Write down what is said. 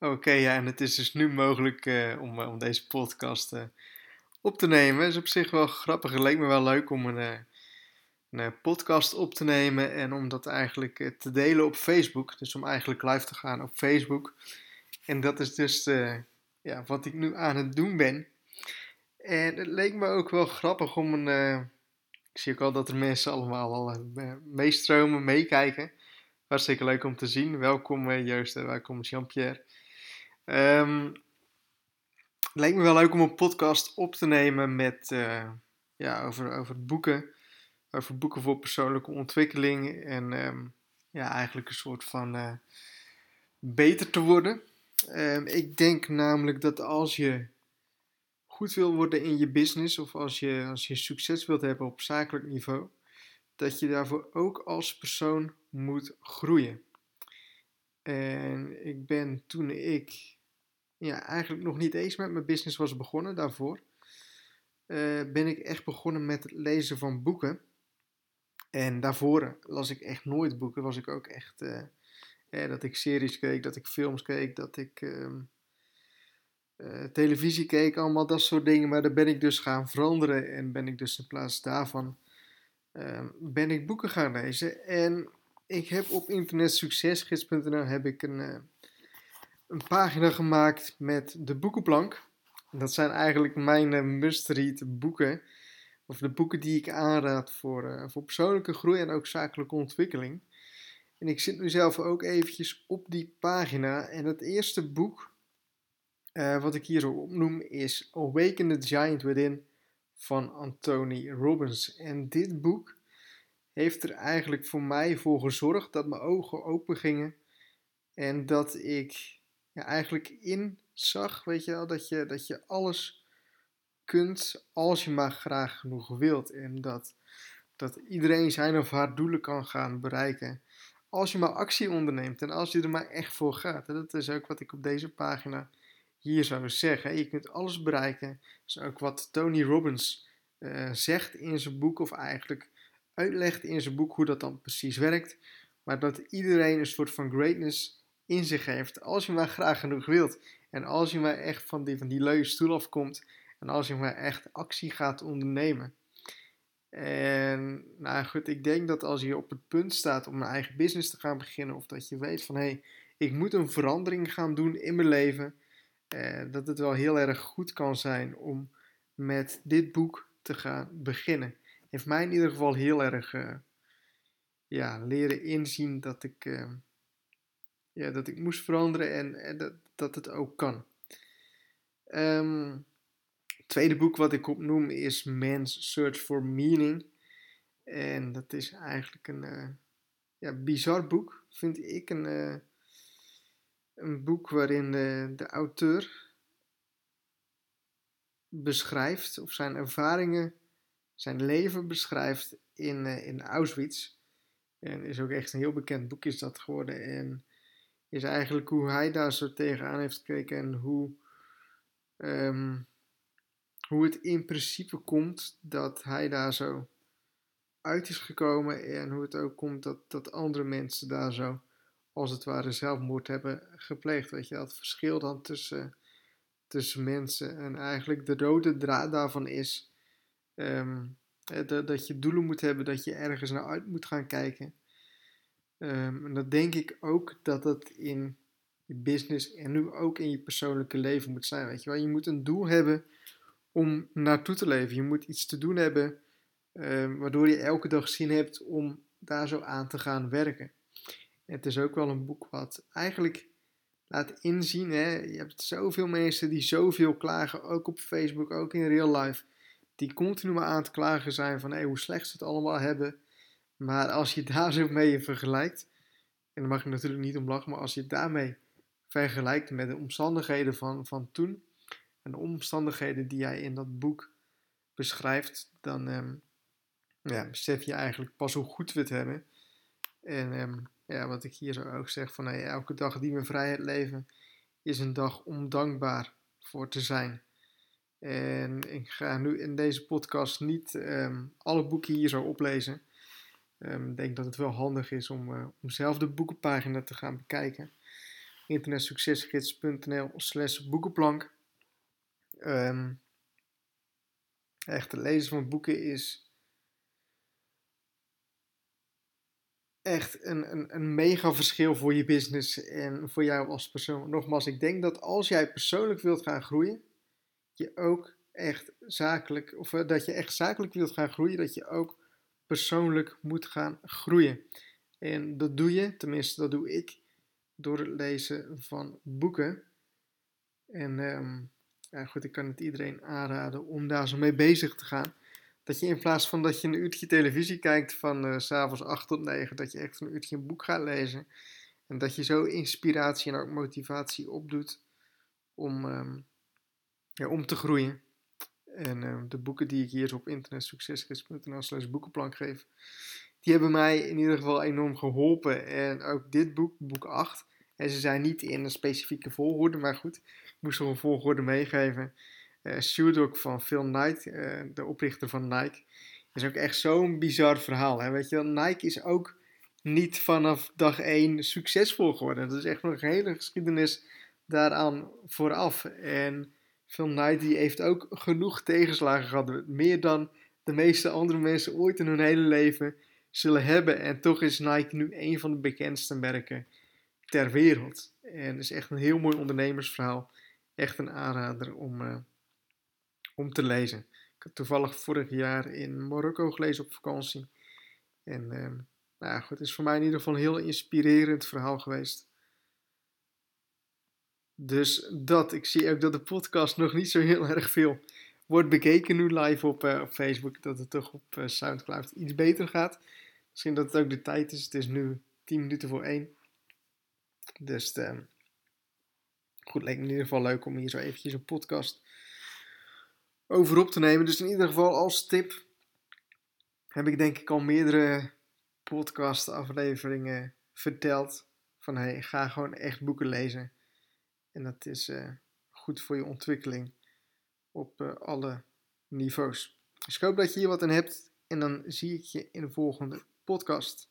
Oké, ja, en het is dus nu mogelijk uh, om, om deze podcast uh, op te nemen. Is op zich wel grappig. Het leek me wel leuk om een, een podcast op te nemen en om dat eigenlijk te delen op Facebook. Dus om eigenlijk live te gaan op Facebook. En dat is dus ja, wat ik nu aan het doen ben. En het leek me ook wel grappig om een. ik zie ook al dat er mensen allemaal al meestromen, meekijken. Hartstikke leuk om te zien. Welkom Joost welkom Jean-Pierre. Um, het leek me wel leuk om een podcast op te nemen met, uh, ja, over, over boeken. Over boeken voor persoonlijke ontwikkeling. En um, ja, eigenlijk een soort van uh, beter te worden. Um, ik denk namelijk dat als je goed wil worden in je business. Of als je, als je succes wilt hebben op zakelijk niveau. Dat je daarvoor ook als persoon moet groeien. En ik ben toen ik ja, eigenlijk nog niet eens met mijn business was begonnen daarvoor, uh, ben ik echt begonnen met het lezen van boeken. En daarvoor las ik echt nooit boeken. Was ik ook echt eh, dat ik series keek, dat ik films keek, dat ik uh, televisie keek, allemaal dat soort dingen. Maar daar ben ik dus gaan veranderen en ben ik dus in plaats daarvan ehm, ben ik boeken gaan lezen. En ik heb op internetsuccesgids.nl heb ik een een pagina gemaakt met de boekenplank. Dat zijn eigenlijk mijn uh, must-read boeken. Of de boeken die ik aanraad voor, uh, voor persoonlijke groei en ook zakelijke ontwikkeling. En ik zit nu zelf ook eventjes op die pagina. En het eerste boek uh, wat ik hier zo opnoem is Awaken the Giant Within van Anthony Robbins. En dit boek heeft er eigenlijk voor mij voor gezorgd dat mijn ogen open gingen. En dat ik ja, eigenlijk in zag, weet je wel, dat je, dat je alles kunt als je maar graag genoeg wilt. En dat, dat iedereen zijn of haar doelen kan gaan bereiken. Als je maar actie onderneemt en als je er maar echt voor gaat. Dat is ook wat ik op deze pagina hier zou zeggen. Je kunt alles bereiken. Dat is ook wat Tony Robbins uh, zegt in zijn boek, of eigenlijk uitlegt in zijn boek hoe dat dan precies werkt. Maar dat iedereen een soort van greatness in zich heeft. Als je maar graag genoeg wilt. En als je maar echt van die, van die leuke stoel afkomt. En als je maar echt actie gaat ondernemen. En nou goed, ik denk dat als je op het punt staat om een eigen business te gaan beginnen. Of dat je weet van hé, hey, ik moet een verandering gaan doen in mijn leven. Eh, dat het wel heel erg goed kan zijn om met dit boek te gaan beginnen. Heeft mij in ieder geval heel erg uh, ja, leren inzien dat ik, uh, ja, dat ik moest veranderen en, en dat, dat het ook kan. Het tweede boek wat ik opnoem is Man's Search for Meaning. En dat is eigenlijk een uh, ja, bizar boek, vind ik. Een, uh, een boek waarin de, de auteur beschrijft, of zijn ervaringen, zijn leven beschrijft in, in Auschwitz. En is ook echt een heel bekend boek is dat geworden. En is eigenlijk hoe hij daar zo tegenaan heeft gekeken en hoe, um, hoe het in principe komt dat hij daar zo uit is gekomen en hoe het ook komt dat, dat andere mensen daar zo als het ware zelfmoord hebben gepleegd. Weet je, dat verschil dan tussen, tussen mensen en eigenlijk de rode draad daarvan is um, dat, dat je doelen moet hebben, dat je ergens naar uit moet gaan kijken. Um, en dat denk ik ook dat dat in je business en nu ook in je persoonlijke leven moet zijn. Weet je wel, je moet een doel hebben om naartoe te leven. Je moet iets te doen hebben um, waardoor je elke dag zin hebt om daar zo aan te gaan werken. En het is ook wel een boek wat eigenlijk laat inzien. Hè? Je hebt zoveel mensen die zoveel klagen, ook op Facebook, ook in real life. Die continu maar aan het klagen zijn van hey, hoe slecht ze het allemaal hebben. Maar als je daar zo mee vergelijkt, en daar mag je natuurlijk niet om lachen, maar als je daarmee vergelijkt met de omstandigheden van, van toen en de omstandigheden die jij in dat boek beschrijft, dan um, ja, besef je eigenlijk pas hoe goed we het hebben. En um, ja, wat ik hier zo ook zeg, van elke dag die we vrijheid leven, is een dag om dankbaar voor te zijn. En ik ga nu in deze podcast niet um, alle boeken hier zo oplezen. Ehm, ik denk dat het wel handig is om, uh, om zelf de boekenpagina te gaan bekijken. internetsuccesgids.nl slash boekenplank. Um, echt, het lezen van boeken is echt een, een, een mega verschil voor je business en voor jou als persoon. Nogmaals, ik denk dat als jij persoonlijk wilt gaan groeien, je ook echt zakelijk, of eh, dat je echt zakelijk wilt gaan groeien, dat je ook persoonlijk moet gaan groeien. En dat doe je, tenminste dat doe ik, door het lezen van boeken. En ja, goed, ik kan het iedereen aanraden om daar zo mee bezig te gaan. Dat je in plaats van dat je een uurtje televisie kijkt van uh, s'avonds 8 tot 9, dat je echt een uurtje een boek gaat lezen. En dat je zo inspiratie en ook motivatie opdoet om, um, ja, om te groeien. En um, de boeken die ik hier op internetsuccesgids.nl slash boekenplank geef, die hebben mij in ieder geval enorm geholpen. En ook dit boek, boek 8, en ze zijn niet in een specifieke volgorde, maar goed, ik moest er een volgorde meegeven. Uh, van Phil Knight, uh, de oprichter van Nike, is ook echt zo'n bizar verhaal. Hè? Weet je, Nike is ook niet vanaf dag 1 succesvol geworden. Dat is echt nog een hele geschiedenis daaraan vooraf. En Phil Knight heeft ook genoeg tegenslagen gehad. Meer dan de meeste andere mensen ooit in hun hele leven zullen hebben. En toch is Nike nu een van de bekendste merken ter wereld. En is echt een heel mooi ondernemersverhaal. Echt een aanrader om, uh, om te lezen. Ik heb toevallig vorig jaar in Marokko gelezen op vakantie. En uh, nou ja, goed, het is voor mij in ieder geval een heel inspirerend verhaal geweest. Dus dat, ik zie ook dat de podcast nog niet zo heel erg veel wordt bekeken nu live op, op Facebook. Dat het toch op uh, Soundcloud iets beter gaat. Misschien dat het ook de tijd is. Het is nu 10 minuten voor 1. Dus uh, goed, leek me in ieder geval leuk om hier zo eventjes een podcast over op te nemen. Dus in ieder geval als tip heb ik denk ik al meerdere podcast afleveringen verteld. Van hey, ga gewoon echt boeken lezen. En dat is uh, goed voor je ontwikkeling op uh, alle niveaus. Dus ik hoop dat je hier wat aan hebt. En dan zie ik je in de volgende podcast.